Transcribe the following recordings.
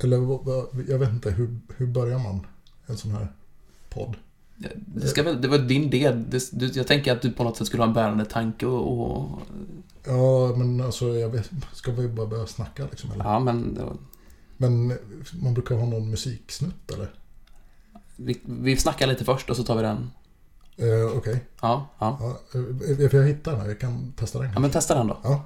Eller jag vet inte, hur, hur börjar man en sån här podd? Det, ska väl, det var din del. Det, jag tänker att du på något sätt skulle ha en bärande tanke och... och Ja, men alltså jag vet, ska vi bara börja snacka liksom? Eller? ja, men var, Men man brukar ha någon musiksnutt eller? vi, vi snackar lite först och så tar vi den. Eh, Okej, Ja, ja. ja, eh, för jag hittar den här, jag kan testa den. ja men testa den då. Ja.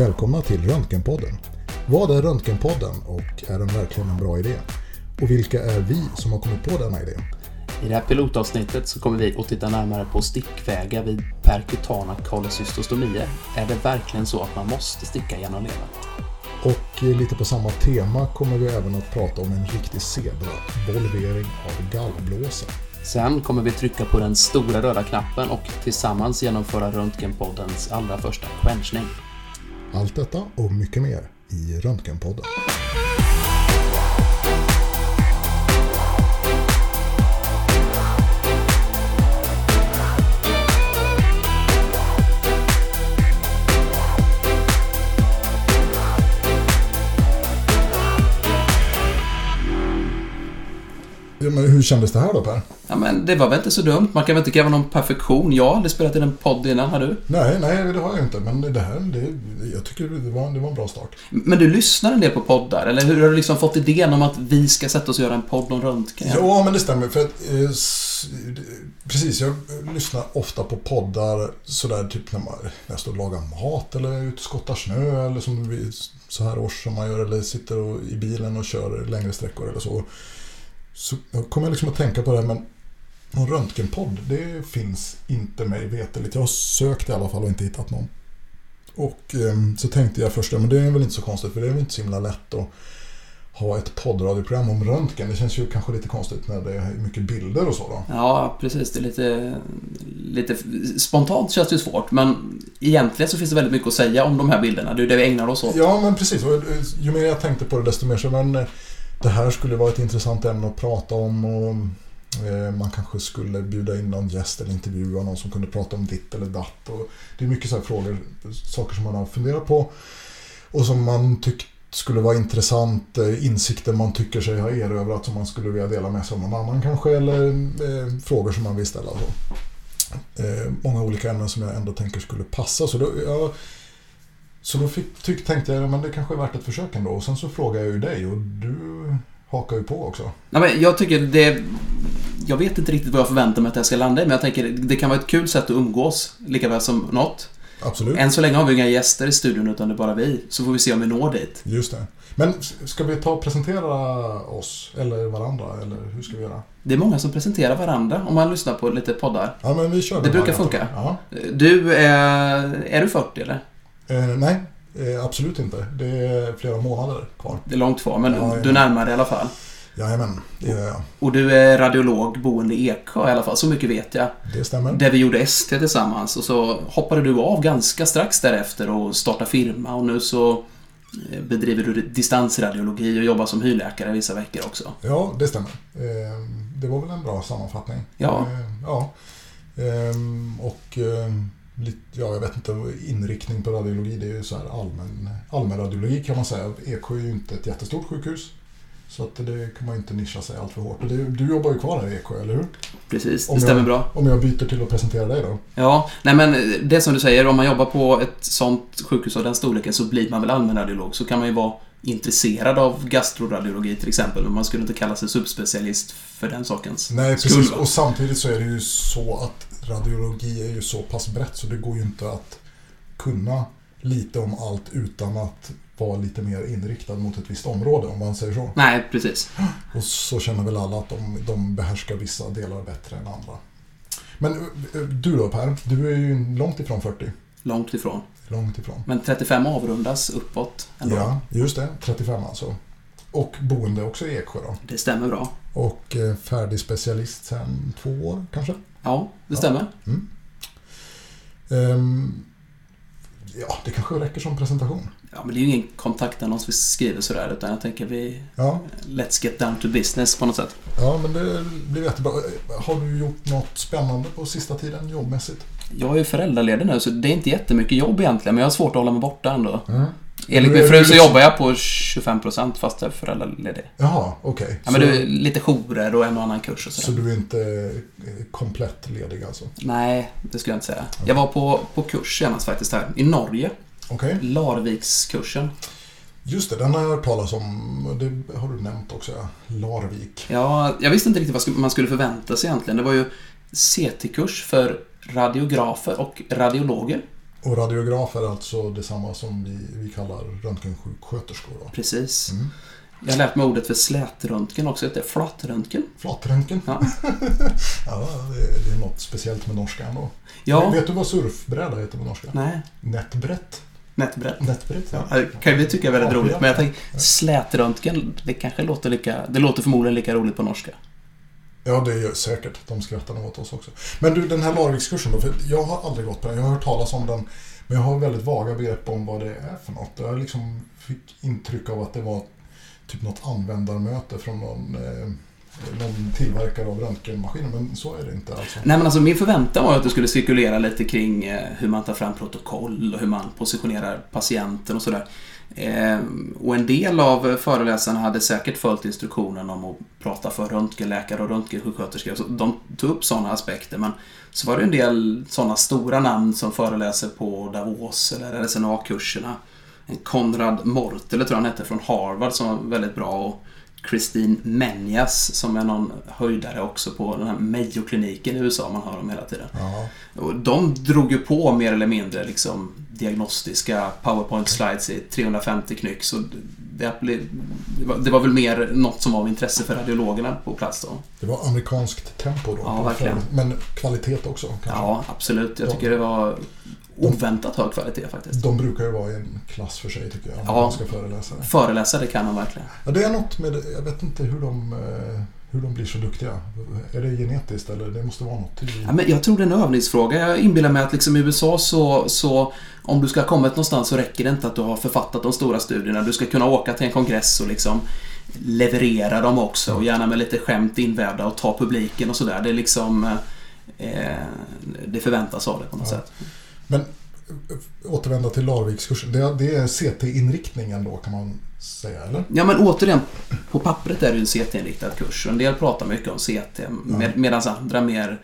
Välkomna till Röntgenpodden. Vad är Röntgenpodden och är den verkligen en bra idé? Och vilka är vi som har kommit på denna idé? I det här pilotavsnittet så kommer vi att titta närmare på stickvägar vid perkutana kollocystostomier. Är det verkligen så att man måste sticka genom levern? Och lite på samma tema kommer vi även att prata om en riktig zebra, volvering av gallblåsa. Sen kommer vi trycka på den stora röda knappen och tillsammans genomföra Röntgenpoddens allra första quenchning. Allt detta och mycket mer i Röntgenpodden. Ja, men hur kändes det här då Per? Ja, men det var väl inte så dumt. Man kan väl inte kräva någon perfektion. Jag har aldrig spelat in en podd innan, har du? Nej, nej det har jag inte. Men det här, det, jag tycker det var, det var en bra start. Men du lyssnar en del på poddar, eller hur har du liksom fått idén om att vi ska sätta oss och göra en podd om röntgen? Ja, men det stämmer. För att, eh, precis, jag lyssnar ofta på poddar sådär typ när, man, när jag står och lagar mat eller är ute och skottar snö eller som så här års som man gör eller sitter och, i bilen och kör längre sträckor eller så. Så jag kommer liksom att tänka på det här, men någon röntgenpodd, det finns inte mig veterligt. Jag har sökt i alla fall och inte hittat någon. Och eh, så tänkte jag först, ja, men det är väl inte så konstigt för det är väl inte så himla lätt att ha ett poddradioprogram om röntgen. Det känns ju kanske lite konstigt när det är mycket bilder och så då. Ja, precis. Det är lite, lite... Spontant känns det ju svårt, men egentligen så finns det väldigt mycket att säga om de här bilderna. Det är ju det vi ägnar oss åt. Ja, men precis. Eh, Ju mer jag tänkte på det desto mer så men eh, det här skulle vara ett intressant ämne att prata om och eh, man kanske skulle bjuda in någon gäst eller intervjua någon som kunde prata om ditt eller datt. Och det är mycket så här frågor, saker som man har funderat på och som man tyckt skulle vara intressant, eh, insikter man tycker sig ha erövrat som man skulle vilja dela med sig av någon annan kanske eller eh, frågor som man vill ställa. Så. Eh, många olika ämnen som jag ändå tänker skulle passa. Så då, jag, så då fick, tyck, tänkte jag men det kanske är värt ett försök ändå. Och sen så frågade jag ju dig och du hakar ju på också. Nej, men jag tycker det... Jag vet inte riktigt vad jag förväntar mig att det här ska landa i, men jag tänker det kan vara ett kul sätt att umgås, lika väl som något. Absolut. Än så länge har vi inga gäster i studion, utan det är bara vi. Så får vi se om vi når dit. Just det. Men ska vi ta och presentera oss eller varandra eller hur ska vi göra? Det är många som presenterar varandra om man lyssnar på lite poddar. Ja men vi kör Det brukar funka. Ja. Du är... Är du 40 eller? Eh, nej, eh, absolut inte. Det är flera månader kvar. Det är långt kvar, men Ja, du är närmare i alla fall. Jajamän, det gör jag. Och du är radiolog boende i Eksjö i alla fall, så mycket vet jag. Det stämmer. Där vi gjorde ST tillsammans och så hoppade du av ganska strax därefter och startade firma och nu så eh, bedriver du distansradiologi och jobbar som hyrläkare vissa veckor också. Ja, det stämmer. Eh, det var väl en bra sammanfattning. Ja. Eh, ja. Ehm, och eh, lite, ja, jag vet inte, inriktning på radiologi det är ju så här allmän, allmän radiologi kan man säga. Eksjö är ju inte ett jättestort sjukhus. Så att det kan man ju inte nischa sig allt för hårt. Det, du jobbar ju kvar här i Eksjö, eller hur? Precis, Om det stämmer jag- bra. Om jag byter till att presentera dig då? Ja, nej men det som du säger, om man jobbar på ett sånt sjukhus av den storleken så blir man väl allmänradiolog. Så kan man ju vara intresserad av gastroradiologi till exempel, men man skulle inte kalla sig subspecialist för den sakens Nej, skull. precis. va? Och samtidigt så är det ju så att radiologi är ju så pass brett så det går ju inte att kunna lite om allt utan att vara lite mer inriktad mot ett visst område om man säger så. Nej, precis. Och så känner väl alla att de, de behärskar vissa delar bättre än andra. Men eh, du då Per, du är ju långt ifrån 40. Långt ifrån. Långt ifrån. Men 35 avrundas uppåt ändå. Ja, just det. 35 alltså. Och boende också i Eksjö då. Det stämmer bra. Och eh, färdig specialist sedan två år kanske. Ja, det Ja. stämmer. Ehm, ja, det kanske räcker som presentation. Ja, men det är ju ingen kontaktannons vi skriver sådär, utan jag tänker vi... Ja, Let's get down to business på något sätt. ja men det blir jättebra. Har du gjort något spännande på sista tiden jobbmässigt? Jag är ju föräldraledig nu, så det är inte jättemycket jobb egentligen, men jag har svårt att hålla mig borta ändå. Mm. Enligt Du min fru så liksom- jobbar jag på 25% fast jag är föräldraledig. Jaha, okej. Ja, men så, är lite jourer och en och annan kurs och så sådär. du är inte eh, komplett ledig alltså? Nej, det skulle jag inte säga. Jag var på, på kurs senast faktiskt här, i Norge. Okej. Larvikskursen. Just det, den har jag hört talas om. Det har du nämnt också, ja. Larvik. Ja, jag visste inte riktigt vad man skulle förvänta sig egentligen. Det var ju CT-kurs för radiografer och radiologer. Och radiograf är alltså detsamma som vi, vi kallar röntgensjuksköterskor. Då. Precis. Mm. Jag har lärt mig ordet för slätröntgen också. Det är flatröntgen. Flatröntgen. Ja. Ja, det, det är något speciellt med norska ändå. Ja. Vet du vad surfbräda heter på norska? Nej. Nätbrett. Nätbrett. Nätbrett, ja. Ja, det kan vi tycka är väldigt Ja, roligt. Men jag tänker, slätröntgen, det kanske låter lika... Det låter förmodligen lika roligt på norska. Ja, det gör säkert. De skrattar nog åt oss också. Men du, den här Larvikskursen då? För jag har aldrig gått på den. Jag har hört talas om den. Men jag har väldigt vaga begrepp om vad det är för något. Jag liksom fick intryck av att det var typ något användarmöte från någon, eh, någon tillverkare av röntgenmaskiner. Men så är det inte alltså. Nej men alltså min förväntan var att det skulle cirkulera lite kring eh, hur man tar fram protokoll och hur man positionerar patienten och sådär. Eh, och en del av föreläsarna hade säkert följt instruktionen om att prata för röntgenläkare och röntgensjuksköterskor. Så de tog upp sådana aspekter. Men så var det en del sådana stora namn som föreläser på Davos eller RSNA-kurserna. Konrad Mortele tror jag han hette från Harvard som var väldigt bra. Och Christine Menjas som är någon höjdare också på den här Mayo-kliniken i USA man hör om hela tiden. Ja. Och de drog ju på mer eller mindre liksom diagnostiska powerpoint-slides i 350 knyck. Så det, var, det var väl mer något som var av intresse för radiologerna på plats då. Det var amerikanskt tempo då. Ja, verkligen. Men kvalitet också kanske. Ja, absolut. Jag tycker det var oväntat hög kvalitet faktiskt. De brukar ju vara i en klass för sig tycker jag. Ja. Föreläsare. Föreläsare kan de verkligen. Ja, det är något med. Jag vet inte hur de, eh, hur de blir så duktiga. Är det genetiskt eller det måste vara något i... Ja, men jag tror det är en övningsfråga. Jag inbillar mig att liksom i USA så, så om du ska ha kommit någonstans så räcker det inte att du har författat de stora studierna. Du ska kunna åka till en kongress och liksom leverera dem också och gärna med lite skämt invävda och ta publiken och sådär. Det är liksom eh, det förväntas av det på något Ja. sätt. Men eh, återvända till Larvikskursen. Det, det är CT-inriktningen då kan man säga, eller? Ja men återigen, på pappret är det en CT-inriktad kurs. En del pratar mycket om CT med, medan andra mer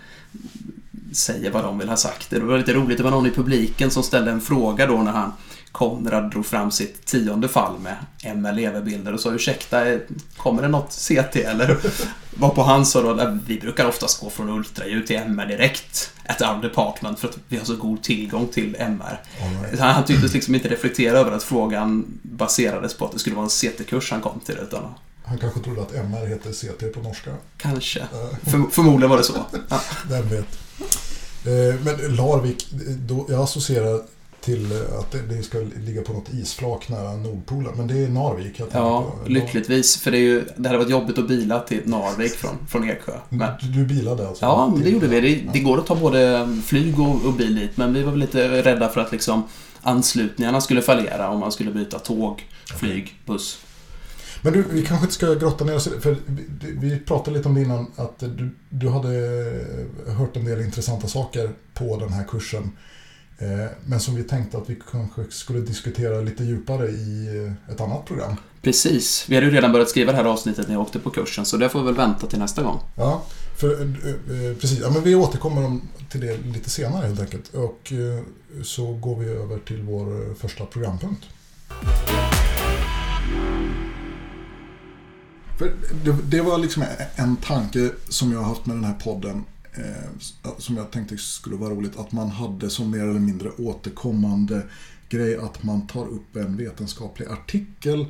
säger vad de vill ha sagt. Det var lite roligt, det var någon i publiken som ställde en fråga då när han Konrad drog fram sitt tionde fall med MLEV-bilder och sa ursäkta, eh, kommer det något CT eller? Var på han sa då, "Nej, vi brukar oftast gå från ultraljud till MR direkt at our department för att vi har så god tillgång till MR. Right. Han, han tycktes liksom inte reflektera över att frågan baserades på att det skulle vara en CT-kurs han kom till utan Han kanske trodde att MR heter CT på norska. kanske. För, förmodligen var det så. Ja. Vem vet. Eh, Men Larvik, då, jag associerar till eh, att det, ska ligga på något isflak nära Nordpolen. Men det är Narvik jag ja, på. lyckligtvis. För det, är ju, det hade varit jobbigt att bila till Narvik från, från Eksjö. Men, Du, du bilade alltså? ja, det gjorde vi. Det, det går att ta både flyg och, och bil dit. Men vi var väl lite rädda för att liksom anslutningarna skulle fallera om man skulle byta tåg, flyg, buss. Men du, vi kanske inte ska grotta ner oss i det, för vi, vi pratade lite om det innan att du, du hade hört en del intressanta saker på den här kursen. Eh, Men som vi tänkte att vi kanske skulle diskutera lite djupare i ett annat program. Precis. Vi hade ju redan börjat skriva det här avsnittet när jag åkte på kursen, så det får vi väl vänta till nästa gång. Ja, för, eh, eh, precis. Ja, men vi återkommer om, till det lite senare helt enkelt. Och så går vi över till vår första programpunkt. För det, det var liksom en tanke som jag har haft med den här podden eh, som jag tänkte skulle vara roligt att man hade som mer eller mindre återkommande grej att man tar upp en vetenskaplig artikel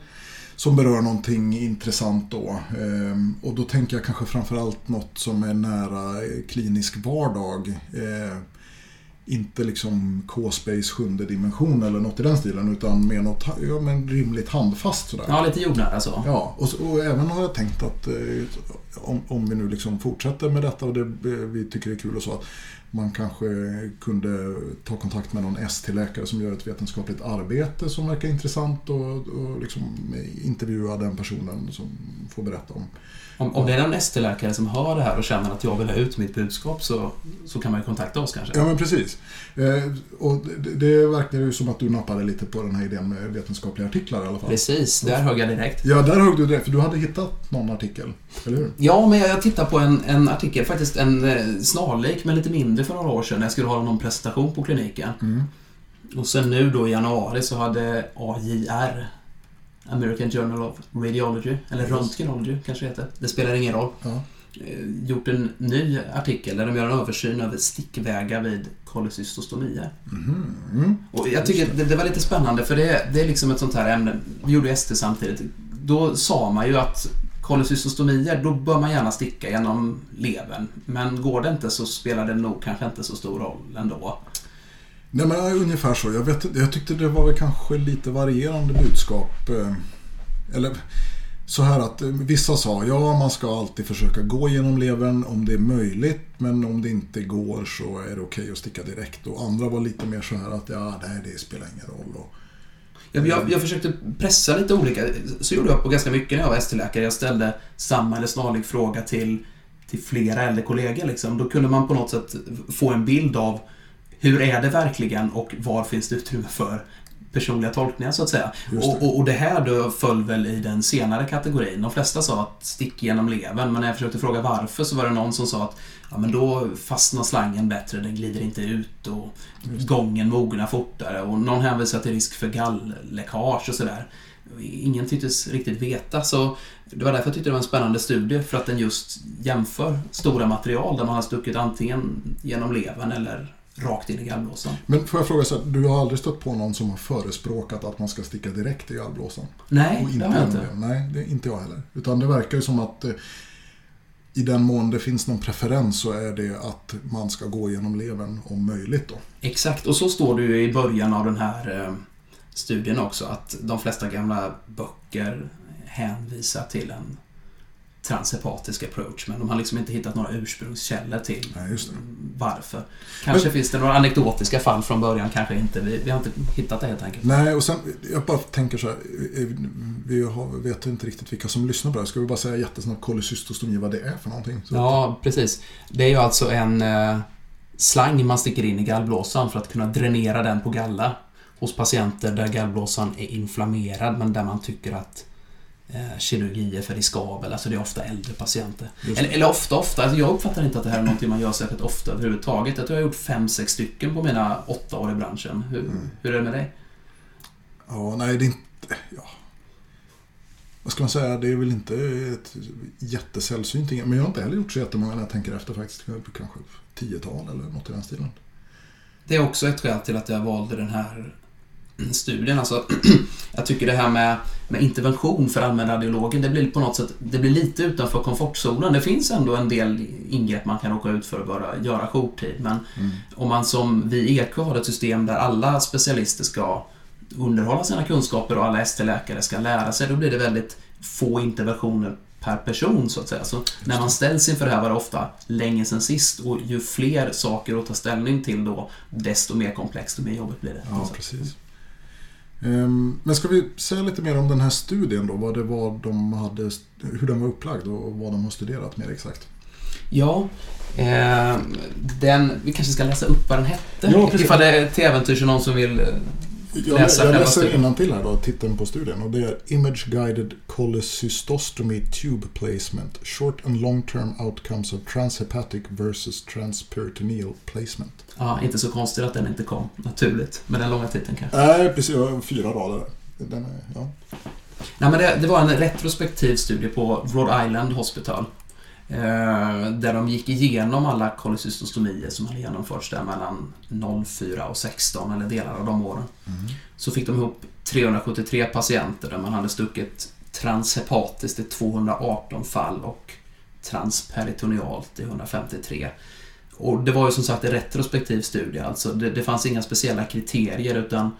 som berör någonting intressant då. Ehm, och då tänker jag kanske framförallt något som är nära eh, klinisk vardag. Eh, inte liksom K-space sjunde dimension eller något i den stilen utan mer något ja, men rimligt handfast sådär. Ja, lite jordnära så. Ja, och, så- och även har jag tänkt att eh, om, om vi nu liksom fortsätter med detta och det eh, vi tycker det är kul och så. Man kanske kunde ta kontakt med någon ST-läkare som gör ett vetenskapligt arbete som verkar intressant och, och liksom intervjua den personen som får berätta om om, om det är någon ST-läkare som hör det här och känner att jag vill ha ut mitt budskap så, så kan man ju kontakta oss kanske. Ja, men precis. Eh, och det, det verkar ju som att du nappade lite på den här idén med vetenskapliga artiklar i alla fall. Precis, där högg jag direkt. Ja, där högg du direkt, för du hade hittat någon artikel, eller hur? Ja, men jag tittade på en, en artikel, faktiskt en eh, snarlik men lite mindre för några år sedan när jag skulle ha någon presentation på kliniken. Mm. Och sen nu då i januari så hade AJR, American Journal of Radiology, eller Röntgenology kanske det heter. Det spelar ingen roll. Ja. Eh, gjort en ny artikel där de gör en översyn över stickvägar vid kolecistostomier. Mm. Och jag tycker det, det, var lite spännande för det, det är liksom ett sånt här ämne. Vi gjorde ST samtidigt. Då sa man ju att kolecistostomier, då bör man gärna sticka genom levern. Men går det inte så spelar det nog kanske inte så stor roll ändå. Nej men ungefär så. Jag, vet, jag tyckte det var väl kanske lite varierande budskap. Eh, eller så här att eh, vissa sa ja man ska alltid försöka gå genom levern om det är möjligt. Men om det inte går så är det okej okay att sticka direkt. Och andra var lite mer så här att ja nej det spelar ingen roll. Och, jag, jag, jag, försökte pressa lite olika. Så gjorde jag på ganska mycket när jag var ST-läkare. Jag ställde samma eller snarlik fråga till, till flera äldre kollegor. Liksom. Då kunde man på något sätt få en bild av hur är det verkligen och var finns det utrymme för personliga tolkningar så att säga. Och, och, och, det här då föll väl i den senare kategorin. De flesta sa att stick genom levern men när jag försökte fråga varför så var det någon som sa att ja, men då fastnar slangen bättre, den glider inte ut och gången mognar fortare och någon hänvisar till risk för gallläckage och sådär. Ingen tycktes riktigt veta så det var därför jag tyckte det var en spännande studie för att den just jämför stora material där man har stuckit antingen genom levern eller rakt in i gallblåsan. Men får jag fråga så här, du har aldrig stött på någon som har förespråkat att man ska sticka direkt i gallblåsan? Nej, det har jag inte. Nej, det är inte jag heller. Utan det verkar ju som att eh, i den mån det finns någon preferens så är det att man ska gå genom levern om möjligt. Då. Exakt, och så står det ju i början av den här eh, studien också att de flesta gamla böcker hänvisar till en transhepatisk approach men de har liksom inte hittat några ursprungskällor till Nej, varför. Kanske men, finns det några anekdotiska fall från början, kanske inte. Vi, vi, har inte hittat det helt enkelt. Nej, och sen jag bara tänker så här. Vi har, vet inte riktigt vilka som lyssnar på det här. Ska vi bara säga jättesnabbt kolecystostomi vad det är för någonting? Så ja, precis. Det är ju alltså en eh, slang man sticker in i gallblåsan för att kunna dränera den på galla hos patienter där gallblåsan är inflammerad men där man tycker att eh, kirurgi är för riskabel. Alltså det är ofta äldre patienter. Eller, eller, ofta, ofta. Alltså jag uppfattar inte att det här är något man gör särskilt ofta överhuvudtaget. Jag tror jag har gjort fem, sex stycken på mina åtta år i branschen. Hur, mm. hur är det med dig? Ja, nej det är inte... Ja. Vad ska man säga? Det är väl inte ett jättesällsynt Men jag har inte heller gjort så jättemånga när jag tänker efter faktiskt. Kanske tiotal eller något i den stilen. Det är också ett skäl till att jag valde den här studien. Alltså, jag tycker det här med, med intervention för allmänradiologen, det blir på något sätt det blir lite utanför komfortzonen. Det finns ändå en del ingrepp man kan råka ut för att bara göra jourtid. Men mm. om man som vi i EK har ett system där alla specialister ska underhålla sina kunskaper och alla ST-läkare ska lära sig, då blir det väldigt få interventioner per person så att säga. Så när man ställs inför det här var det ofta länge sedan sist och ju fler saker att ta ställning till då, desto mer komplext och mer jobbigt blir det. Ja, precis. Ehm, men ska vi säga lite mer om den här studien då? Vad det var de hade, hur den var upplagd och vad de har studerat mer exakt? Ja, eh, den, vi kanske ska läsa upp vad den hette. Ja, Ifall det är till äventyrs någon som vill jag, jag läser till här då, titeln på studien. Och det är Image Guided Cholecystostomy Tube Placement. Short and long term outcomes of transhepatic versus transperitoneal placement. Ja, inte så konstigt att den inte kom naturligt. Med den långa titeln kanske. Nej, precis. Fyra rader. Den är, ja. Nej, men det, det var en retrospektiv studie på Rhode Island Hospital. Eh, där de gick igenom alla kolecystostomier som hade genomförts där mellan 04 och 16 eller delar av de åren. Mm. Så fick de ihop 373 patienter där man hade stuckit transhepatiskt i 218 fall och transperitonealt i 153. Och det var ju som sagt en retrospektiv studie, alltså det, det fanns inga speciella kriterier utan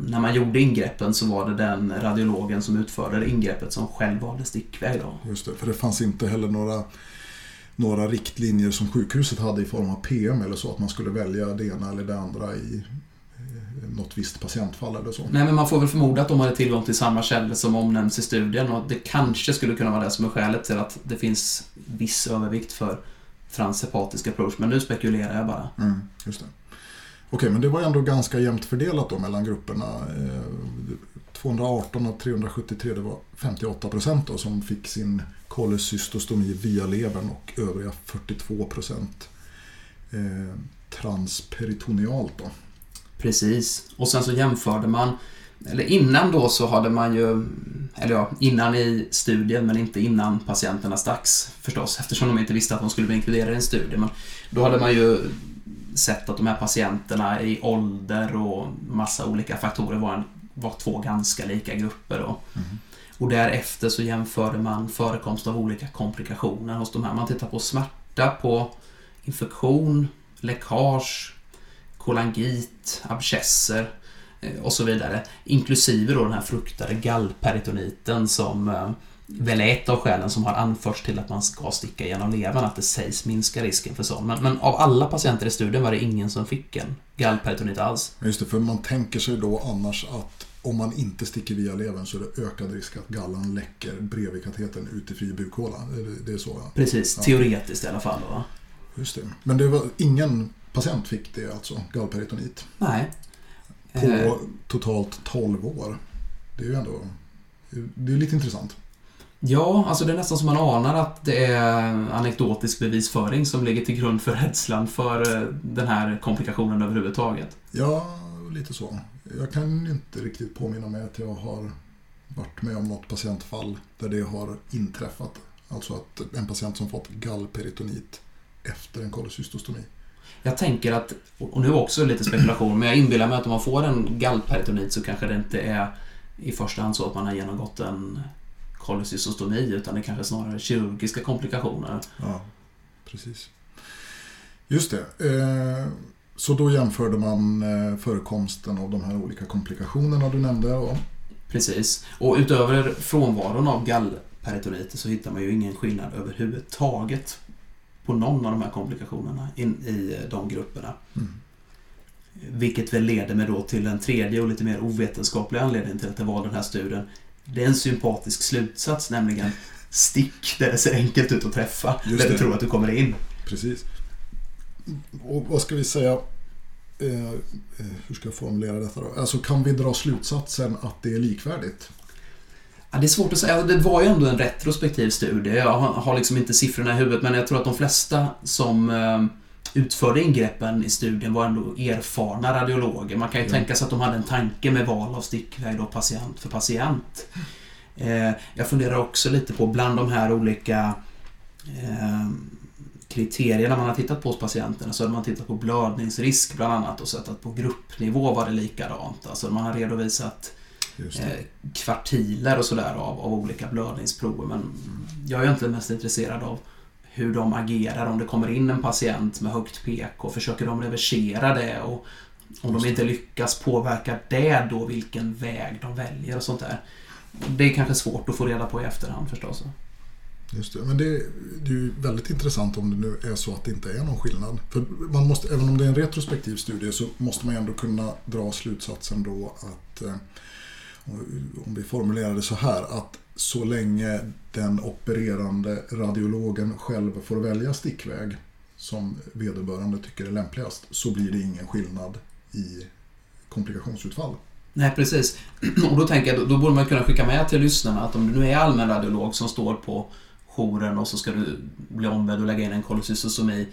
när man gjorde ingreppen så var det den radiologen som utförde ingreppet som själv valde stickväg. Då. Just det, för det fanns inte heller några några riktlinjer som sjukhuset hade i form av PM eller så, att man skulle välja det ena eller det andra i något visst patientfall eller så. Nej, men man får väl förmoda att de hade tillgång till samma källor som omnämns i studien och det kanske skulle kunna vara det som är skälet till att det finns viss övervikt för transhepatisk approach, men nu spekulerar jag bara. Mm, just det. Okej, men det var ändå ganska jämnt fördelat då mellan grupperna. 218 av 373, det var 58 procent då, som fick sin kolecystostomi via levern och övriga 42 procent eh, transperitonealt. Då. Precis. Och sen så jämförde man, eller innan då så hade man ju, eller ja, innan i studien men inte innan patienterna stacks förstås eftersom de inte visste att de skulle bli inkluderade i en studie. Men då hade man ju sett att de här patienterna i ålder och massa olika faktorer var, en, var två ganska lika grupper. Då. Mm. Och därefter så jämförde man förekomst av olika komplikationer hos de här. Man tittar på smärta, på infektion, läckage, kolangit, abscesser eh, och så vidare. Inklusive då den här fruktade gallperitoniten som eh, väl är ett av skälen som har anförts till att man ska sticka genom levern, att det sägs minska risken för sånt. Men, men, av alla patienter i studien var det ingen som fick en gallperitonit alls. Just det, för man tänker sig då annars att om man inte sticker via levern så är det ökad risk att gallan läcker bredvid katetern ut i fri bukhåla. Det, är så? Ja. Precis, Ja. teoretiskt i alla fall. Då. Just det. Men det var ingen patient fick det alltså, gallperitonit, Nej. på Eh, totalt 12 år. Det är ju ändå det är lite intressant. Ja, alltså det är nästan som man anar att det är anekdotisk bevisföring som ligger till grund för rädslan för eh, den här komplikationen överhuvudtaget. Ja, lite så. Jag kan inte riktigt påminna mig att jag har varit med om något patientfall där det har inträffat. Alltså att en patient som fått gallperitonit efter en kolecystostomi. Jag tänker att, och nu också lite spekulation, men jag inbillar mig att om man får en gallperitonit så kanske det inte är i första hand så att man har genomgått en kolecystostomi utan det kanske snarare är kirurgiska komplikationer. Ja, precis. Just det. Eh, Så då jämförde man eh, förekomsten av de här olika komplikationerna du nämnde. Och, Precis. Och utöver frånvaron av gallperitoniter så hittar man ju ingen skillnad överhuvudtaget på någon av de här komplikationerna in, i de grupperna. mm. Vilket väl leder mig då till den tredje och lite mer ovetenskapliga anledningen till att jag valde den här studien. Det är en sympatisk slutsats, nämligen stick där det ser enkelt ut att träffa. Just där det. du tror att du kommer in. Precis. Och vad ska vi säga? Eh, eh, hur ska jag formulera detta då? Alltså kan vi dra slutsatsen att det är likvärdigt? Ja, det är svårt att säga. Det var ju ändå en retrospektiv studie. Jag har- har liksom inte siffrorna i huvudet, men jag tror att de flesta som eh, utförde ingreppen i studien var ändå erfarna radiologer. Man kan ju Ja. tänka sig att de hade en tanke med val av stickväg då, patient för patient. Eh, jag funderar också lite på bland de här olika eh, kriterierna man har tittat på hos patienterna så hade man tittat på blödningsrisk bland annat och sett att på gruppnivå var det likadant. Alltså man har redovisat eh, kvartiler och sådär av, av olika blödningsprover. Men jag är egentligen mest intresserad av hur de agerar om det kommer in en patient med högt PK. Försöker de reversera det och om de inte lyckas påverka det då vilken väg de väljer och sånt där. Det är kanske svårt att få reda på i efterhand förstås. Just det. Men det, det är ju väldigt intressant om det nu är så att det inte är någon skillnad. För man måste, även om det är en retrospektiv studie så måste man ändå kunna dra slutsatsen då att eh, om vi formulerar det så här att så länge den opererande radiologen själv får välja stickväg som vederbörande tycker är lämpligast så blir det ingen skillnad i komplikationsutfall. Nej, precis. Och då tänker jag, då, då borde man kunna skicka med till lyssnarna att om du nu är allmän radiolog som står på jouren och så ska du bli ombedd att lägga in en kolosysosomi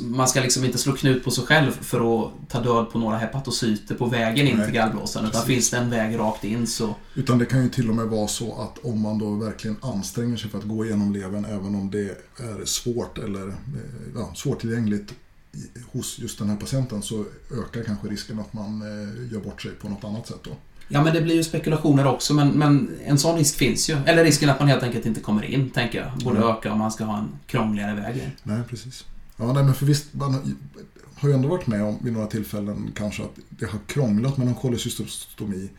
man ska liksom inte slå knut på sig själv för att ta död på några hepatocyter på vägen in Nej, till gallblåsan. Utan precis. finns det en väg rakt in så... Utan det kan ju till och med vara så att om man då verkligen anstränger sig för att gå igenom levern även om det är svårt eller eh, ja, svårtillgängligt hos just den här patienten så ökar kanske risken att man eh, gör bort sig på något annat sätt då. Ja, men det blir ju spekulationer också, men, men en sån risk finns ju. Eller risken att man helt enkelt inte kommer in, tänker jag, borde Mm. öka om man ska ha en krångligare väg. Nej, precis. Ja, nej, men för visst, man har ju ändå varit med om vid några tillfällen kanske att det har krånglat med någon kolecystostomi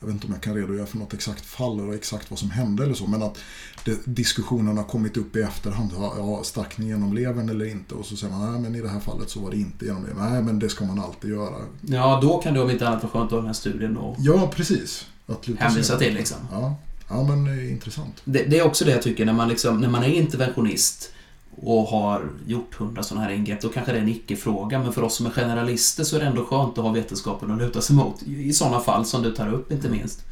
jag vet inte om jag kan redogöra för något exakt fall eller exakt vad som hände eller så, men att det, diskussionen har kommit upp i efterhand. Ja, stack ni genom levern eller inte? Och så säger man, nej men i det här fallet så var det inte genom levern. Nej, men det ska man alltid göra. Ja, då kan det om inte annat vara skönt att ha den här studien och Ja, precis. Att hänvisa till liksom. Ja, ja men eh, intressant. Det, det, är också det jag tycker när man, liksom, när man är interventionist och har gjort hundra sådana här ingrepp, då kanske det är en icke-fråga. Men för oss som är generalister så är det ändå skönt att ha vetenskapen att luta sig mot. I sådana fall som du tar upp, inte minst.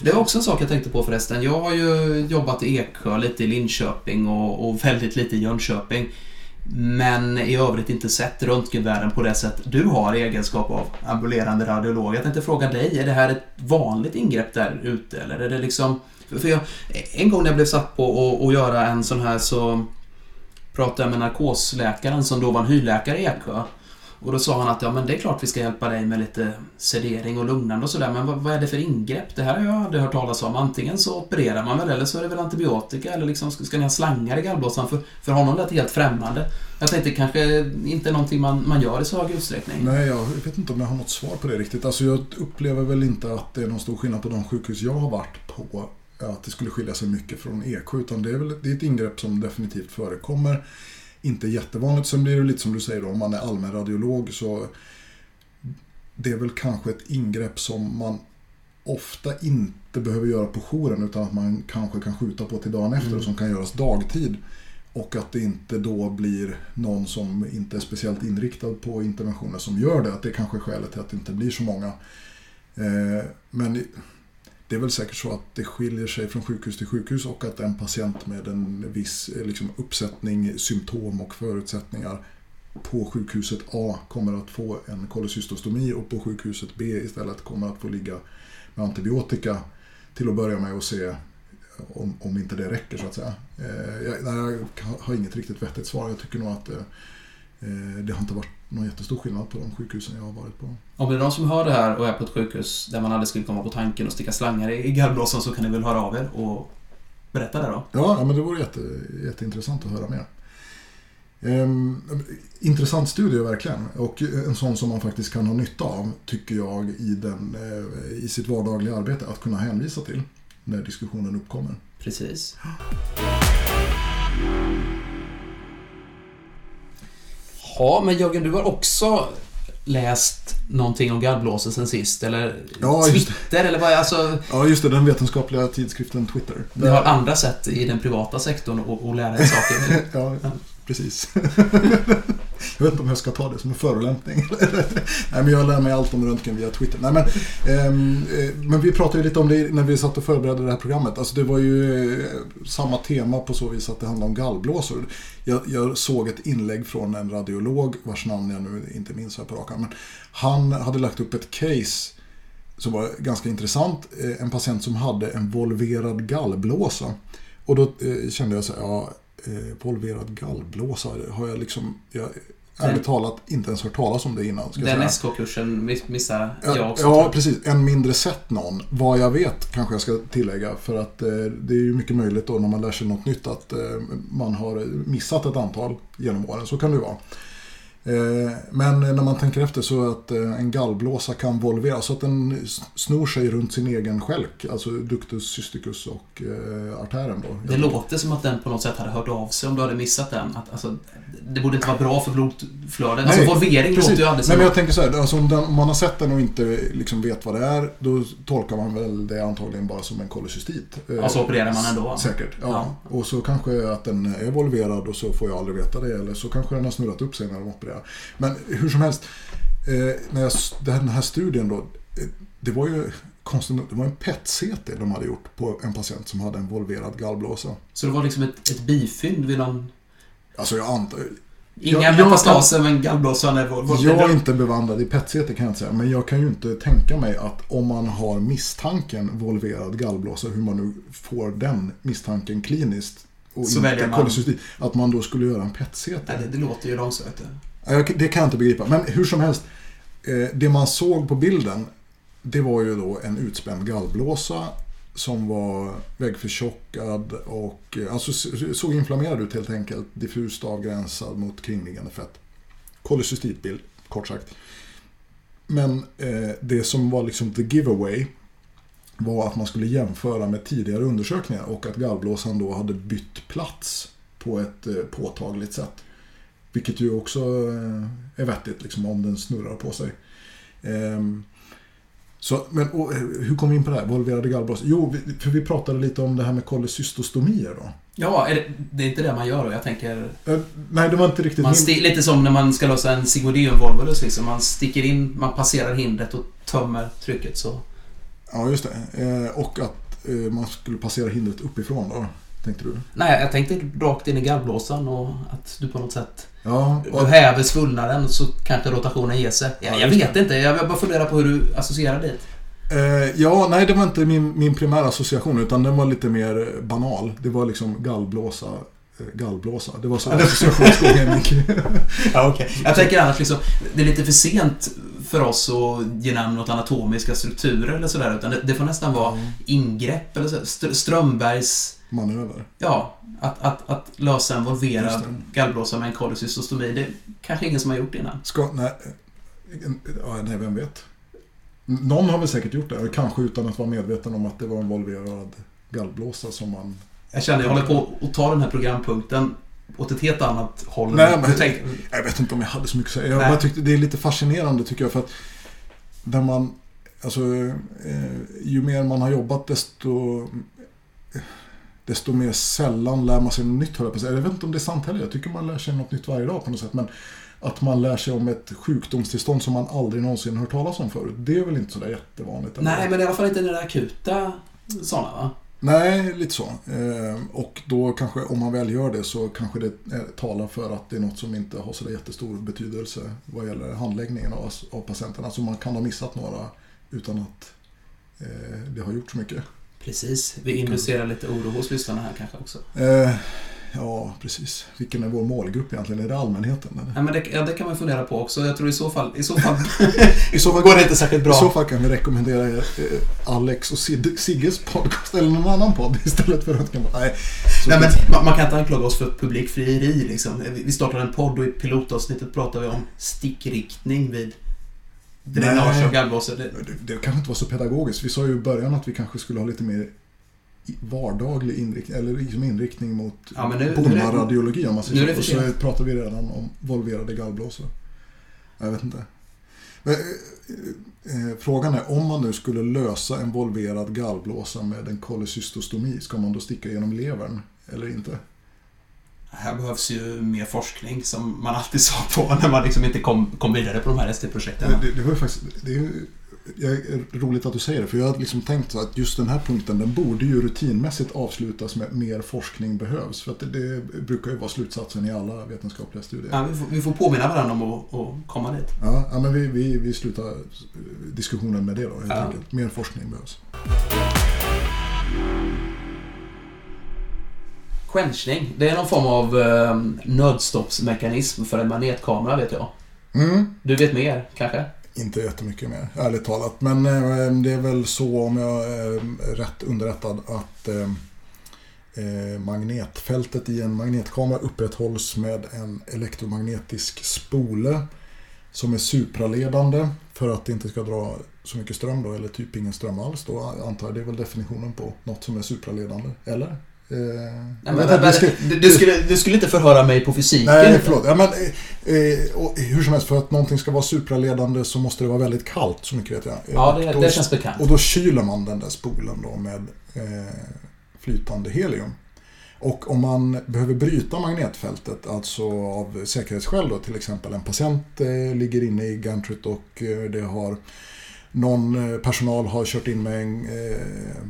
Det var också en sak jag tänkte på förresten. Jag har ju jobbat i Eksjö, lite i Linköping och, och väldigt lite i Jönköping. Men i övrigt inte sett röntgenvärlden på det sätt du har i egenskap av ambulerande radiolog. Jag tänkte fråga dig, är det här ett vanligt ingrepp där ute eller är det liksom... För jag, en gång när jag blev satt på att göra en sån här så pratade jag med narkosläkaren som då var en hyrläkare i Eksjö. Och då sa han att ja, men det är klart vi ska hjälpa dig med lite sedering och lugnande och sådär. Men vad, vad, är det för ingrepp? Det här har jag aldrig hört talas om. Antingen så opererar man väl eller så är det väl antibiotika eller liksom ska, ska ni ha slangar i gallblåsan? För, för honom lät det helt främmande. Jag tänkte kanske inte någonting man, man gör i så hög utsträckning. Nej, jag vet inte om jag har något svar på det riktigt. Alltså jag upplever väl inte att det är någon stor skillnad på de sjukhus jag har varit på. Att det skulle skilja sig mycket från Eksjö. Utan det är väl det är ett ingrepp som definitivt förekommer inte jättevanligt. Sen blir det lite som du säger då, om man är allmän radiolog så det är väl kanske ett ingrepp som man ofta inte behöver göra på jouren utan att man kanske kan skjuta på till dagen efter mm. och som kan göras dagtid. Och att det inte då blir någon som inte är speciellt inriktad på interventioner som gör det. Att det kanske är skälet till att det inte blir så många. Eh, men det är väl säkert så att det skiljer sig från sjukhus till sjukhus och att en patient med en viss eh, liksom, uppsättning symptom och förutsättningar på sjukhuset A kommer att få en kolecystostomi och på sjukhuset B istället kommer att få ligga med antibiotika till att börja med och se om, om inte det räcker så att säga. Eh, jag, jag, har inget riktigt vettigt svar. Jag tycker nog att eh, det har inte varit någon jättestor skillnad på de sjukhusen jag har varit på. Om det är någon som hör det här och är på ett sjukhus där man aldrig skulle komma på tanken att sticka slangar i gallblåsan så kan ni väl höra av er och berätta det då? Ja, men det vore jätte, jätteintressant att höra mer. Ehm, intressant studie verkligen och en sån som man faktiskt kan ha nytta av tycker jag i, den, eh, i sitt vardagliga arbete att kunna hänvisa till när diskussionen uppkommer. Precis. Ja, men Jörgen, du har också läst någonting om gallblåsor sen sist, eller ja, Twitter, eller vad alltså... Ja, just det. Den vetenskapliga tidskriften Twitter. Du har andra sätt i den privata sektorn att lära dig saker. ja, precis. jag vet inte om jag ska ta det som en förolämpning. Nej, men jag lär mig allt om röntgen via Twitter. Nej, men, ehm, eh, men vi pratade lite om det när vi satt och förberedde det här programmet. Alltså, det var ju eh, samma tema på så vis att det handlade om gallblåsor. Jag, jag, såg ett inlägg från en radiolog vars namn jag nu inte minns här på rak men Han hade lagt upp ett case som var ganska intressant. Eh, en patient som hade en volverad gallblåsa. Och då eh, kände jag så här, ja, eh, volverad gallblåsa, har jag liksom... Jag, ärligt talat inte ens hört talas om det innan. Ska Den SK-kursen missade jag också. Ja, precis. En mindre sett någon. Vad jag vet kanske jag ska tillägga. För att eh, det är ju mycket möjligt då när man lär sig något nytt att eh, man har missat ett antal genom åren. Så kan det vara. Eh, men när man tänker efter så att eh, en gallblåsa kan volvera så att den snor sig runt sin egen skälk, alltså ductus cysticus och eh, artären. Då. Det låter som att den på något sätt hade hört av sig om du hade missat den. Att, alltså, det borde inte vara bra för blodflödet. Alltså volvering låter ju som... Nej, men jag tänker så här, alltså, om, den, om, man har sett den och inte liksom vet vad det är, då tolkar man väl det antagligen bara som en kolocystit. Ja, så opererar man ändå? Säkert, ja. ja. Och så kanske att den är volverad och så får jag aldrig veta det. Eller så kanske den har snurrat upp sig när de opererar. Men hur som helst, eh, när jag, den här studien då, eh, det var ju konstigt det var en PET-CT de hade gjort på en patient som hade en volverad gallblåsa. Så det var liksom ett, ett bifynd vid någon... Alltså jag antar... Inga metastaser men gallblåsan är vår... Jag är inte bevandrad i PET-CT kan jag inte säga. Men jag kan ju inte tänka mig att om man har misstanken volverad gallblåsa, hur man nu får den misstanken kliniskt och så inte man... att man då skulle göra en PET-CT. Det, det låter ju långsökt. Det kan jag inte begripa. Men hur som helst. Eh, det man såg på bilden. Det var ju då en utspänd gallblåsa. Som var väggförtjockad och eh, alltså såg inflammerad ut helt enkelt. Diffust avgränsad mot kringliggande fett. Kolocystitbild, kort sagt. Men eh, det som var liksom the giveaway. var att man skulle jämföra med tidigare undersökningar och att gallblåsan då hade bytt plats på ett eh, påtagligt sätt. Vilket ju också eh, är vettigt liksom, om den snurrar på sig. Ehm, så, men och, eh, hur kom vi in på det här? Volverade gallblåsor? Jo, vi, för vi pratade lite om det här med kolecystostomier då. Ja, är det, det är inte det man gör då? Jag tänker... Eh, nej, det var inte riktigt Man sti- lite som när man ska lösa en Sigodium-volvolus liksom. Man sticker in, man passerar hindret och tömmer trycket så... Ja, just det. Eh, och att eh, man skulle passera hindret uppifrån då, tänkte du? Nej, jag tänkte rakt in i gallblåsan och att du på något sätt... Ja, Du häver svullnaden så kanske rotationen ger sig. Ja, Ja, jag vet inte. Jag bara funderar på hur du associerar dit. Eh, ja, nej det var inte min, min primära association utan den var lite mer banal. Det var liksom gallblåsa, eh, gallblåsa. Det var så associationsgången gick. Ja, okej. Jag tänker annars liksom, det är lite för sent för oss att ge namn åt anatomiska strukturer eller sådär. Utan det, det får nästan vara ingrepp eller så. Str- Strömbergs... Manöver. Ja, att, att, att lösa en volverad gallblåsa med en kolecystostomi. Det är kanske ingen som har gjort innan. Ska, nej, ja, nej, vem vet. Någon har väl säkert gjort det, kanske utan att vara medveten om att det var en volverad gallblåsa som man... Jag känner jag håller på att ta den här programpunkten åt ett helt annat håll. Nej, men- tänkte. Jag vet inte om jag hade så mycket att säga. Jag Nej. bara tyckte det är lite fascinerande tycker jag för att när man, alltså, eh, ju mer man har jobbat desto desto mer sällan lär man sig något nytt höll jag vet inte om det är sant heller. Jag tycker man lär sig något nytt varje dag på något sätt. Men att man lär sig om ett sjukdomstillstånd som man aldrig någonsin hört talas om förut. Det är väl inte sådär jättevanligt? eller? Nej, men i alla fall inte den där akuta sådana va? Nej, lite så. Eh, och då kanske, om man väl gör det så kanske det eh, talar för att det är något som inte har så jättestor betydelse vad gäller handläggningen av, av patienterna. Så man kan ha missat några utan att eh, det har gjort så mycket. Precis. Vi inducerar lite oro hos lyssnarna här kanske också. Eh, ja, precis. Vilken är vår målgrupp egentligen? Är det allmänheten? Eller? Ja, men det, ja, det kan man fundera på också. Jag tror i så fall, i så fall I så fall, går det inte särskilt I så bra. fall kan vi rekommendera er, eh, Alex och Sid, Sigges podcast eller någon annan podd istället för att... Nej, Nej, men man, man kan inte anklaga oss för publikfrieri liksom. Vi vi startar en podd och i pilotavsnittet pratar vi om stickriktning vid Nej. av gallblåsor. Det- Det, det kanske inte var så pedagogiskt. Vi sa ju i början att vi kanske skulle ha lite mer vardaglig inriktning, eller liksom inriktning mot Ja, nu- nu är det- bonaradiologi om man nu är säger det så. Och så pratar vi redan om volverade gallblåsor. Jag vet inte. Men, eh, eh, frågan är om man nu skulle lösa en volverad gallblåsa med en kolecystostomi, ska man då sticka genom levern eller inte? Här behövs ju mer forskning som man alltid sa på när man liksom inte kom, kom vidare på de här ST-projekten. Det, det var faktiskt, det är ju roligt att du säger det, för jag har liksom tänkt att just den här punkten den borde ju rutinmässigt avslutas med mer forskning behövs. För att det, det brukar ju vara slutsatsen i alla vetenskapliga studier. Ja, vi, får, vi får påminna varandra om att, att komma dit. Ja, ja men vi, vi, vi slutar diskussionen med det då helt Ja. enkelt. Mer forskning behövs. Quenchning, det är någon form av eh, nödstoppsmekanism för en magnetkamera vet jag. Mm. Du vet mer, kanske? Inte jättemycket mer, ärligt talat. Men eh, det är väl så, om jag är rätt underrättad, att eh, eh, magnetfältet i en magnetkamera upprätthålls med en elektromagnetisk spole som är supraledande för att det inte ska dra så mycket ström då, eller typ ingen ström alls då, antar jag. Det är väl definitionen på något som är supraledande, eller? Eh, Nej, men, men, det ska- du, du, skulle, du skulle inte förhöra mig på fysiken? Nej, förlåt. Ja, men, eh, hur som helst, för att någonting ska vara supraledande så måste det vara väldigt kallt, så mycket vet jag. Ja, det, då, det känns bekant. Och då kyler man den där spolen då med eh, flytande helium. Och om man behöver bryta magnetfältet, alltså av säkerhetsskäl då, till exempel en patient eh, ligger inne i gantryt och eh, det har någon eh, personal har kört in med en eh,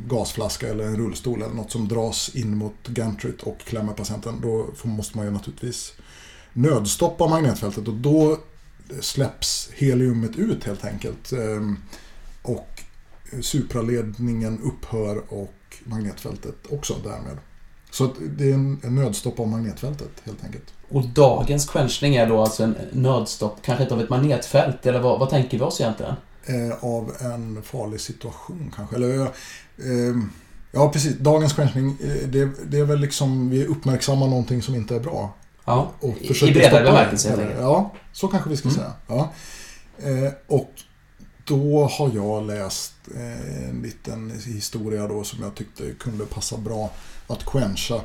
gasflaska eller en rullstol eller något som dras in mot gantryt och klämmer patienten. Då får, måste man ju naturligtvis nödstoppa magnetfältet och då släpps heliumet ut helt enkelt. Ehm, och supraledningen upphör och magnetfältet också därmed. Så det är en en nödstopp av magnetfältet helt enkelt. Och dagens quenchning är då alltså en nödstopp, kanske inte av ett magnetfält, eller vad, vad tänker vi oss egentligen? Eh, av en farlig situation kanske. Eller, eh, ja, precis. Dagens quenchning, eh, det, det är väl liksom vi uppmärksammar någonting som inte är bra. Ja, Och i, bredare bemärkelse helt enkelt. Ja, så kanske vi ska Mm. säga. Ja. Eh, och då har jag läst eh, en liten historia då som jag tyckte kunde passa bra att quencha.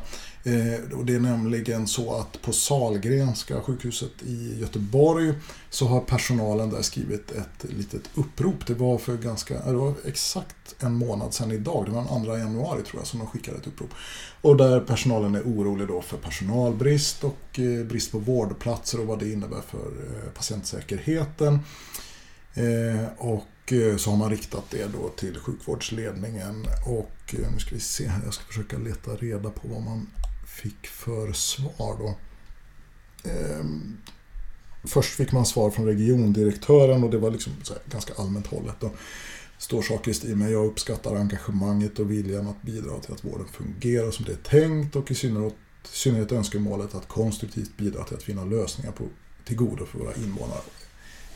Eh, och det är nämligen så att på Salgrenska sjukhuset i Göteborg så har personalen där skrivit ett litet upprop. Det var för ganska, det var exakt en månad sedan idag, det var den 2 januari tror jag som de skickade ett upprop. Och där personalen är orolig då för personalbrist och eh, brist på vårdplatser och vad det innebär för eh, patientsäkerheten. Eh, och Eh, så har man riktat det då till sjukvårdsledningen och eh, nu ska vi se här, jag ska försöka leta reda på vad man fick för svar då. Ehm, först fick man svar från regiondirektören och det var liksom ganska allmänt hållet. Då. Står saker i stil med jag uppskattar engagemanget och viljan att bidra till att vården fungerar som det är tänkt och i synnerhet, i synnerhet önskemålet att konstruktivt bidra till att finna lösningar på, till godo för våra invånare.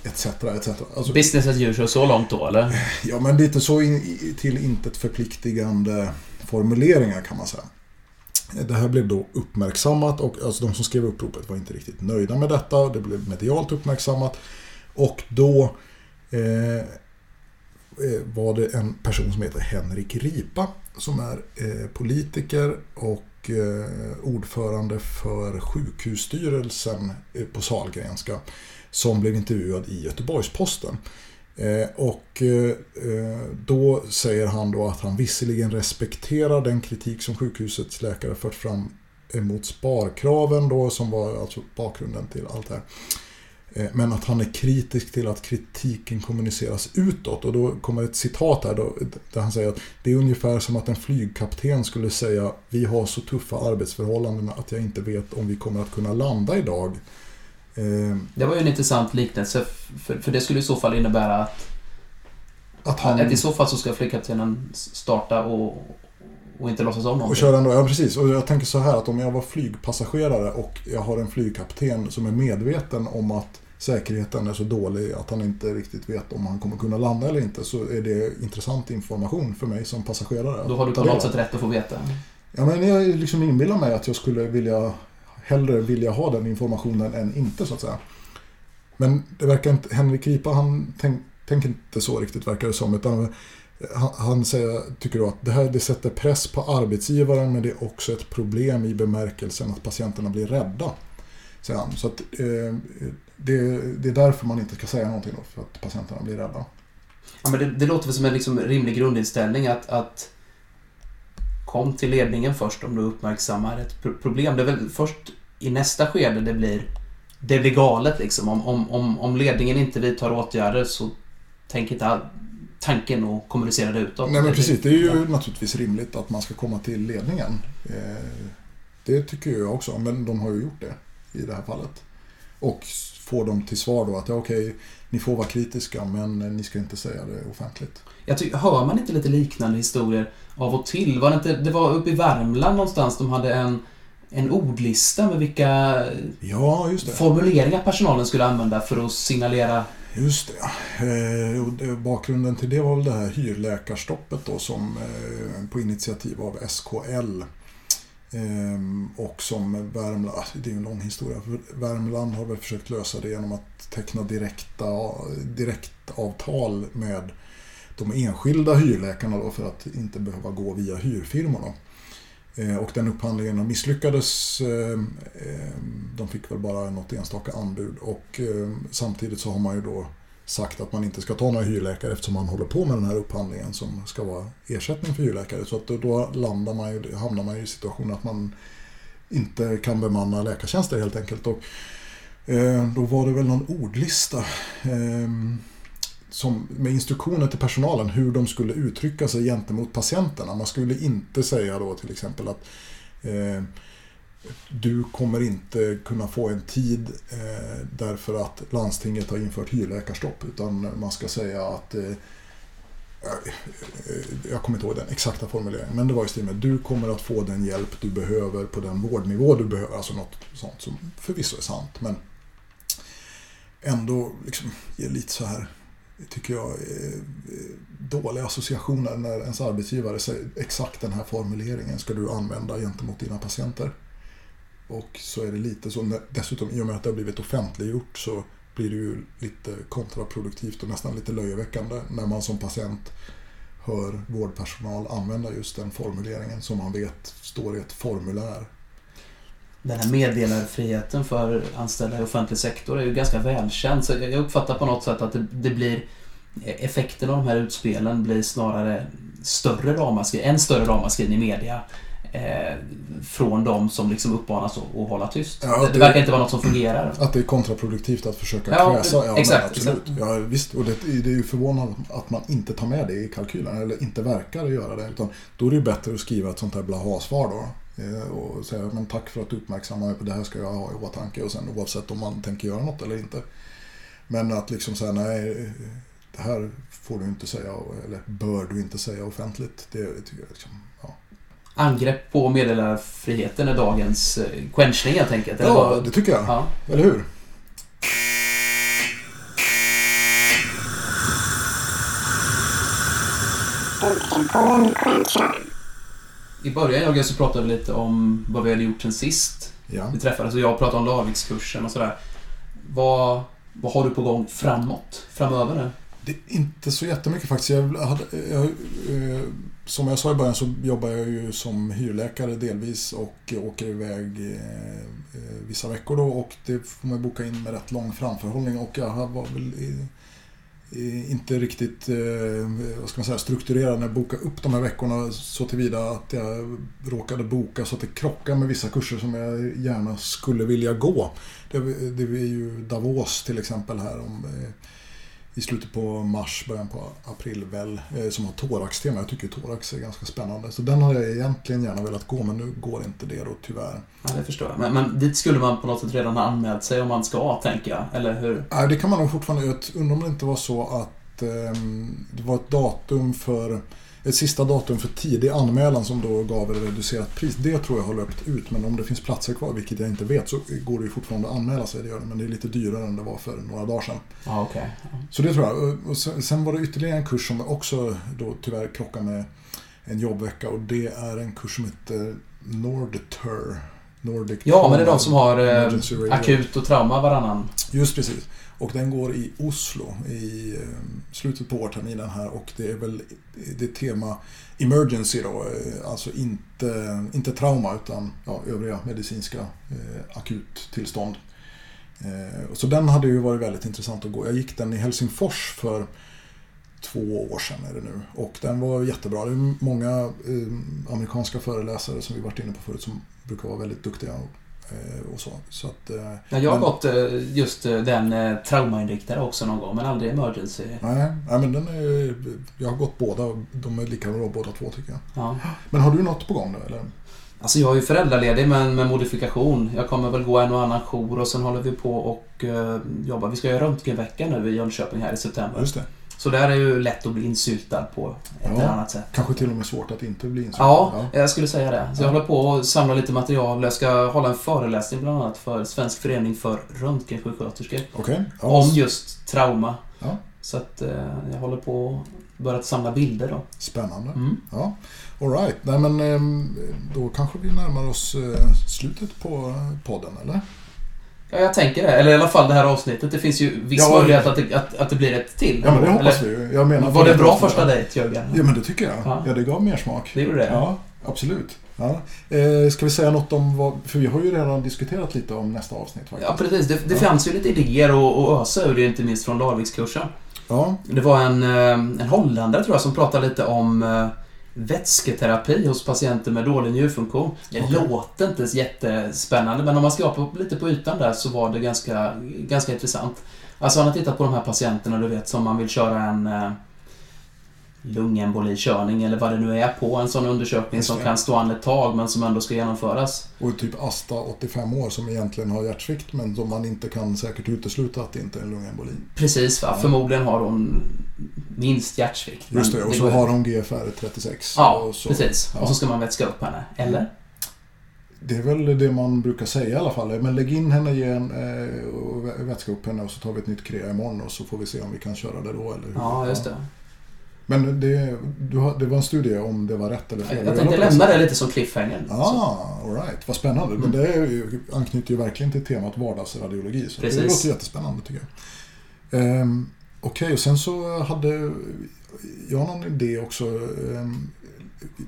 Etc. etc. Alltså, Business as usual så långt då eller? Ja men lite så in, till intet förpliktigande formuleringar kan man säga. Det här blev då uppmärksammat och alltså de som skrev uppropet var inte riktigt nöjda med detta. Det blev medialt uppmärksammat. Och då eh, eh, var det en person som heter Henrik Ripa som är eh, politiker och eh, ordförande för sjukhusstyrelsen eh, på Salgrenska som blev intervjuad i Göteborgs-Posten. Eh, och eh, eh, då säger han då att han visserligen respekterar den kritik som sjukhusets läkare fört fram emot sparkraven då som var alltså bakgrunden till allt det här. Men att han är kritisk till att kritiken kommuniceras utåt. Och då kommer ett citat här då, där han säger att det är ungefär som att en flygkapten skulle säga Vi har så tuffa arbetsförhållanden att jag inte vet om vi kommer att kunna landa idag. Ehm, det var ju en intressant liknelse, för, för det skulle i så fall innebära att, att, han, att i så fall så ska flygkaptenen starta och, och inte låtsas om någonting. Och köra ändå, ja precis. Och jag tänker så här att om jag var flygpassagerare och jag har en flygkapten som är medveten om att säkerheten är så dålig att han inte riktigt vet om han kommer kunna landa eller inte så är det intressant information för mig som passagerare. Då har du på något sätt rätt att få veta. Ja, men jag liksom inbillar mig att jag skulle vilja hellre vilja ha den informationen än inte så att säga. Men det verkar inte, Henrik Ripa han tänk, tänker inte så riktigt verkar det som. Utan eh, han, han säger, tycker då att det här det sätter press på arbetsgivaren men det är också ett problem i bemärkelsen att patienterna blir rädda. Säger han. Så att, eh, det, det, är därför man inte ska säga någonting då, för att patienterna blir rädda. Ja, men det, det låter väl som en liksom rimlig grundinställning att, att kom till ledningen först om du uppmärksammar ett problem. Det är väl först i nästa skede det blir, det blir galet liksom. Om, om, om, om ledningen inte vidtar åtgärder så tänker inte tanken att kommunicera det utåt. Nej men precis, det är ju naturligtvis rimligt att man ska komma till ledningen. Eh, det tycker jag också, men de har ju gjort det i det här fallet. Och får dem till svar då att ja, okej, ni får vara kritiska men ni ska inte säga det offentligt. Jag tycker, hör man inte lite liknande historier av och till? Var det, inte, det var uppe i Värmland någonstans de hade en en ordlista med vilka ja, formuleringar personalen skulle använda för att signalera Just det. Eh, bakgrunden till det var väl det här hyrläkarstoppet då som eh, på initiativ av SKL eh, och som Värmland, ah, det är en lång historia, Värmland har väl försökt lösa det genom att teckna direkta, direktavtal med de enskilda hyrläkarna då för att inte behöva gå via hyrfirmorna. Eh, och den upphandlingen misslyckades. Ehm, ehm, de fick väl bara något enstaka anbud och ehm, samtidigt så har man ju då sagt att man inte ska ta några hyrläkare eftersom man håller på med den här upphandlingen som ska vara ersättning för hyrläkare. Så att då landar man ju, hamnar man ju i situationen att man inte kan bemanna läkartjänster helt enkelt. Och då var det väl någon ordlista som, med instruktioner till personalen hur de skulle uttrycka sig gentemot patienterna. Man skulle inte säga då till exempel att eh, du kommer inte kunna få en tid eh, därför att landstinget har infört hyrläkarstopp. Utan man ska säga att eh, eh jag kommer inte ihåg den exakta formuleringen, men det var i stil med du kommer att få den hjälp du behöver på den vårdnivå du behöver. Alltså något sånt som förvisso är sant, men ändå liksom ger lite så här tycker jag, är dåliga associationer när ens arbetsgivare säger exakt den här formuleringen ska du använda gentemot dina patienter. Och så är det lite så, dessutom i och med att det har blivit offentliggjort så blir det ju lite kontraproduktivt och nästan lite löjeväckande när man som patient hör vårdpersonal använda just den formuleringen som man vet står i ett formulär. Den här meddelarfriheten för anställda i offentlig sektor är ju ganska välkänd. Så jag uppfattar på något sätt att det, det blir effekten av de här utspelen blir snarare större ramaskri, en större ramaskrin i media eh, från de som liksom uppmanas att, hålla tyst. Ja, det, det- det verkar inte vara något som fungerar. Att det är kontraproduktivt att försöka Ja, kväsa. Ja, exakt, men absolut. exakt. Ja, visst. Och det, det är ju förvånande att man inte tar med det i kalkylen, eller inte verkar göra det. Utan då är det ju bättre att skriva ett sånt här blaha-svar då. Eh, Och säga, men tack för att du uppmärksammar mig på det här ska jag ha i åtanke. Och sen oavsett om man tänker göra något eller inte. Men att liksom säga, nej, det här får du inte säga, eller bör du inte säga offentligt. Det tycker jag liksom, ja. Angrepp på meddelarfriheten är dagens eh, quenchning helt enkelt. eller Ja, det tycker jag. ja. Eller hur? I början Jörgen så pratade vi lite om vad vi hade gjort sen sist Ja. vi träffades och jag pratade om Larvikskursen och sådär. Vad, vad har du på gång framåt? Framöver nu? Det är inte så jättemycket faktiskt. Jag hade, jag, eh, som jag sa i början så jobbar jag ju som hyrläkare delvis och åker iväg eh, eh, vissa veckor då och det får man boka in med rätt lång framförhållning och jag var väl Eh, inte riktigt eh, vad ska man säga, strukturerad när jag bokade upp de här veckorna så tillvida att jag råkade boka så att det krockar med vissa kurser som jag gärna skulle vilja gå. Det, det är ju Davos till exempel här om eh, i slutet på mars, början på april väl, eh, som har thorax-tema. Jag tycker thorax är ganska spännande. Så den hade jag egentligen gärna velat gå, men nu går inte det då tyvärr. Ja, det förstår jag. Men, men dit skulle man på något sätt redan ha anmält sig om man ska, tänker jag. Eller hur? Nej, det kan man nog fortfarande göra. Jag undrar om det inte var så att ehm, det var ett datum för ett sista datum för tidig anmälan som då gav ett reducerat pris. Det tror jag har löpt ut, men om det finns platser kvar, vilket jag inte vet, så går det ju fortfarande att anmäla sig. Det gör det, men det är lite dyrare än det var för några dagar sedan. Okej. Ja. Så det tror jag. Och sen, sen var det ytterligare en kurs som också då tyvärr krockar med en jobbvecka och det är en kurs som heter Nordtur. Nordic Ja, men det är de som har eh, akut och trauma varannan. Just precis. Och den går i Oslo i eh, slutet på vårterminen här och det är väl det är tema Emergency då, eh, alltså inte, inte trauma utan ja, övriga medicinska eh, akuttillstånd. Eh, så den hade ju varit väldigt intressant att gå. Jag gick den i Helsingfors för två år sedan är det nu och den var jättebra. Det är många eh, amerikanska föreläsare som vi varit inne på förut som brukar vara väldigt duktiga och, eh, och så. så att, eh, Ja, jag har Men- gått eh, just eh, den eh, traumainriktade också någon gång, men aldrig emergency. Nej, nej men den är, jag har gått båda de är lika bra båda två tycker jag. Ja. Men har du något på gång nu eller? Alltså jag är ju föräldraledig men med modifikation. Jag kommer väl gå en och annan jour och sen håller vi på och eh, jobbar. Vi ska göra röntgenvecka nu i Jönköping här i september. Just det. Så där är ju lätt att bli insyltad på ett eller annat sätt. Kanske till och med svårt att inte bli insyltad. Ja, jag skulle säga det. Så jag Ja. håller på att samla lite material. Jag ska hålla en föreläsning bland annat för Svensk förening för röntgensjuksköterskor. Ja, Om just trauma. Så att eh, jag håller på att börja samla bilder då. Spännande. Mm. Ja, all right. Nej men ehm, då kanske vi närmar oss eh, slutet på podden eller? Ja, jag tänker det. Eller i alla fall det här avsnittet. Det finns ju viss Ja. möjlighet att det, att, att det blir ett till. Ja men det hoppas Eller, vi. Jag menar, Var det bra första dejt, Jörgen? Ja men det tycker jag. Ja. Ja, det gav mer smak. Det gjorde det? Ja, absolut. Ja. Eh, ska vi säga något om vad, för vi har ju redan diskuterat lite om nästa avsnitt faktiskt. Ja, precis. Det, det Ja. fanns ju lite idéer att ösa ur, inte minst från Larvikskursen. Ja, Det var en, eh, en holländare, tror jag, som pratade lite om eh, vätsketerapi hos patienter med dålig njurfunktion. Det Okej. låter inte jättespännande, men om man ska på, lite på ytan där så var det ganska, ganska intressant. Alltså han har tittat på de här patienterna, du vet, som man vill köra en eh, lungembolikörning eller vad det nu är på en sån undersökning som det. kan stå an ett tag men som ändå ska genomföras. och typ Asta 85 år som egentligen har hjärtsvikt men som man inte kan säkert utesluta att det inte är en lungemboli. Precis, va? Ja. Förmodligen har hon minst hjärtsvikt. Just det, och så går- har hon GFR 36. Ja, så, precis. ja. Och så ska man vätska upp henne. Eller? Det är väl det man brukar säga i alla fall. Men lägg in henne igen eh, och vä- vätska upp henne och så tar vi ett nytt krea imorgon och så får vi se om vi kan köra det då. Eller hur? Ja, just det. Men det, du det var en studie om det var rätt eller fel? Jag tänkte lämna det lite som cliffhanger. Ah, all right. Vad spännande. Mm. Men det ju, anknyter ju verkligen till temat vardagsradiologi. Så Precis. det låter jättespännande tycker jag. Ehm, Okej, och sen så hade jag någon idé också. Ehm,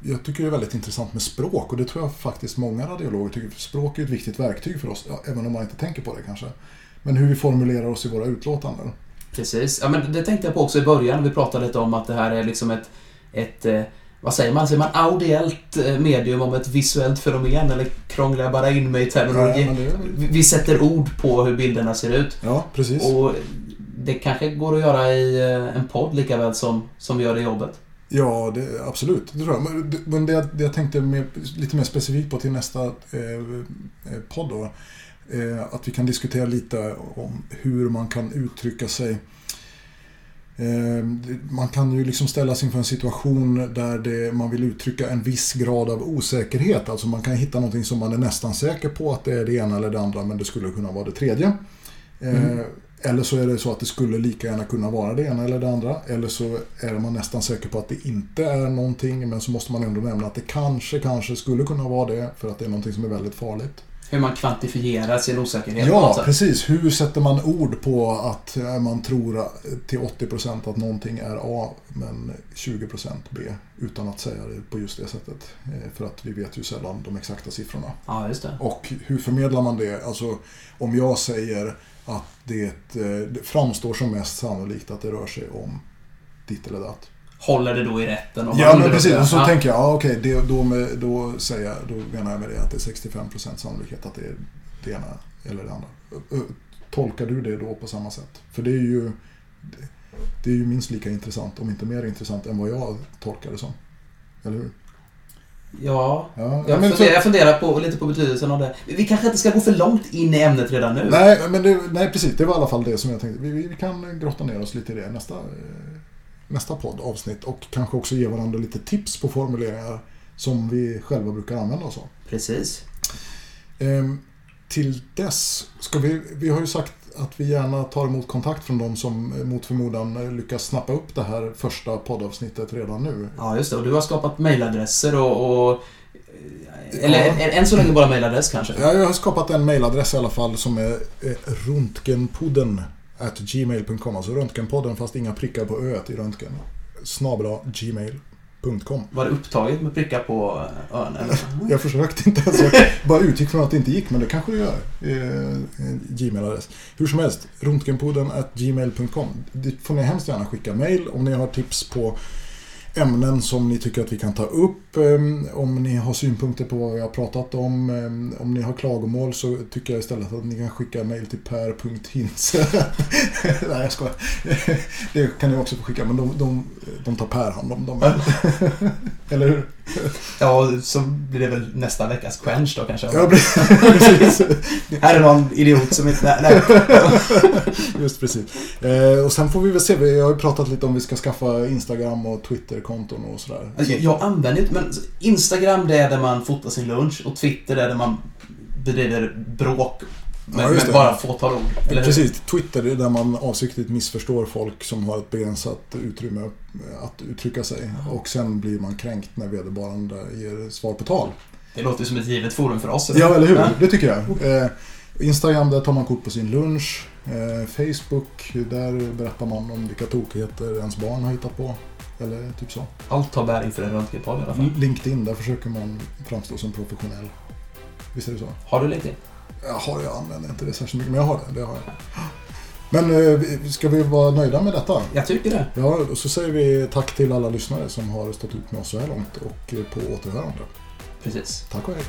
jag tycker det är väldigt intressant med språk och det tror jag faktiskt många radiologer tycker. Språk är ett viktigt verktyg för oss, även om man inte tänker på det kanske. Men hur vi formulerar oss i våra utlåtanden. Precis. Ja, men det tänkte jag på också i början. Vi pratade lite om att det här är liksom ett, ett eh, vad säger man? Säger man audiellt eh, medium om ett visuellt fenomen? Eller krånglar jag bara in mig i terminologi? Ja, det- Vi sätter ord på hur bilderna ser ut. Ja, precis. Och det kanske går att göra i eh, en podd lika väl som, som vi gör i jobbet. Ja, det, absolut. Det tror jag. Men det, men det, det jag tänkte mer, lite mer specifikt på till nästa eh, podd då. Eh, att vi kan diskutera lite om hur man kan uttrycka sig. Eh, man kan ju liksom ställas inför en situation där det, man vill uttrycka en viss grad av osäkerhet. Alltså man kan hitta någonting som man är nästan säker på att det är det ena eller det andra men det skulle kunna vara det tredje. Eh, Mm. Eller så är det så att det skulle lika gärna kunna vara det ena eller det andra. Eller så är man nästan säker på att det inte är någonting men så måste man ändå nämna att det kanske, kanske skulle kunna vara det för att det är någonting som är väldigt farligt. Hur man kvantifierar sin osäkerhet Ja, precis. Hur sätter man ord på att eh, man tror till 80% att någonting är A men 20% B utan att säga det på just det sättet. Eh, För att vi vet ju sällan de exakta siffrorna. Ja, just det. Och hur förmedlar man det? Alltså om jag säger att det, eh, det framstår som mest sannolikt att det rör sig om ditt eller datt. Håller det då i rätten? och Ja men precis, och så ja. tänker jag, ja, okej, det, då, med, då, säger jag, då menar jag med det att det är 65% sannolikhet att det är det ena eller det andra. Tolkar du det då på samma sätt? För det är ju det- är ju minst lika intressant, om inte mer intressant, än vad jag tolkar det som. Eller hur? Ja, Ja, jag, men funderar, jag funderar på, lite på betydelsen av det. Vi kanske inte ska gå för långt in i ämnet redan nu. Nej, men det, nej, precis. Det var i alla fall det som jag tänkte. Vi, vi vi kan grotta ner oss lite i det nästa, eh, nästa poddavsnitt och kanske också ge varandra lite tips på formuleringar som vi själva brukar använda oss av. Precis. Ehm, till dess ska vi, vi har ju sagt att vi gärna tar emot kontakt från de som eh, mot förmodan eh, lyckas snappa upp det här första poddavsnittet redan nu. Ja, just det. Och du har skapat mejladresser och... och eller Ja. än, så länge bara mejladress kanske? Ja, Jag har skapat en mailadress i alla fall som är eh, röntgenpodden at gmail.com. Alltså röntgenpodden fast inga prickar på öet i röntgen. Snabla gmail.com. Var det upptaget med prickar på ön eller? Jag försökte inte ens. Jag bara utgick från att det inte gick, men det kanske det gör. Eh, en Gmail-adress. Hur som helst, röntgenpodden at gmail.com. Dit får ni hemskt gärna skicka mail om ni har tips på ämnen som ni tycker att vi kan ta upp. eh, Om ni har synpunkter på vad vi har pratat om. eh, Om ni har klagomål så tycker jag istället att ni kan skicka mail till per.hintze. Nej, jag skojar. Det kan ni också få skicka, men de, de, de tar Per hand om dem. Eller hur? Ja, så blir det väl nästa veckas quench då kanske? Ja, precis. Här är någon idiot som inte... Nej. Just precis. Eh, och sen får vi väl se. Vi har ju pratat lite om vi ska skaffa Instagram och Twitter-konton och sådär. Alltså, jag, jag använder inte... Men Instagram det är där man fotar sin lunch och Twitter det är där man bedriver bråk med, Ja, det. bara fåtal ord. Eller? Precis. Twitter är där man avsiktligt missförstår folk som har ett begränsat utrymme att uttrycka sig. Och sen blir man kränkt när vederbörande ger svar på tal. Det låter som ett givet forum för oss. Ja, eller hur? Ja. Det tycker jag. Eh, Instagram, där tar man kort på sin lunch. Eh, Facebook, där berättar man om vilka tokigheter ens barn har hittat på. Eller typ så. Allt tar bäring för en röntgenpodd i alla fall. LinkedIn, där försöker man framstå som professionell. Visst är det så? Har du LinkedIn? Jaha, jag använder inte det särskilt mycket, men jag har det. det har jag. Men eh, ska vi vara nöjda med detta? Jag tycker det. Ja, och så säger vi tack till alla lyssnare som har stått ut med oss så här långt och eh, på återhörande. Precis. Tack och hej.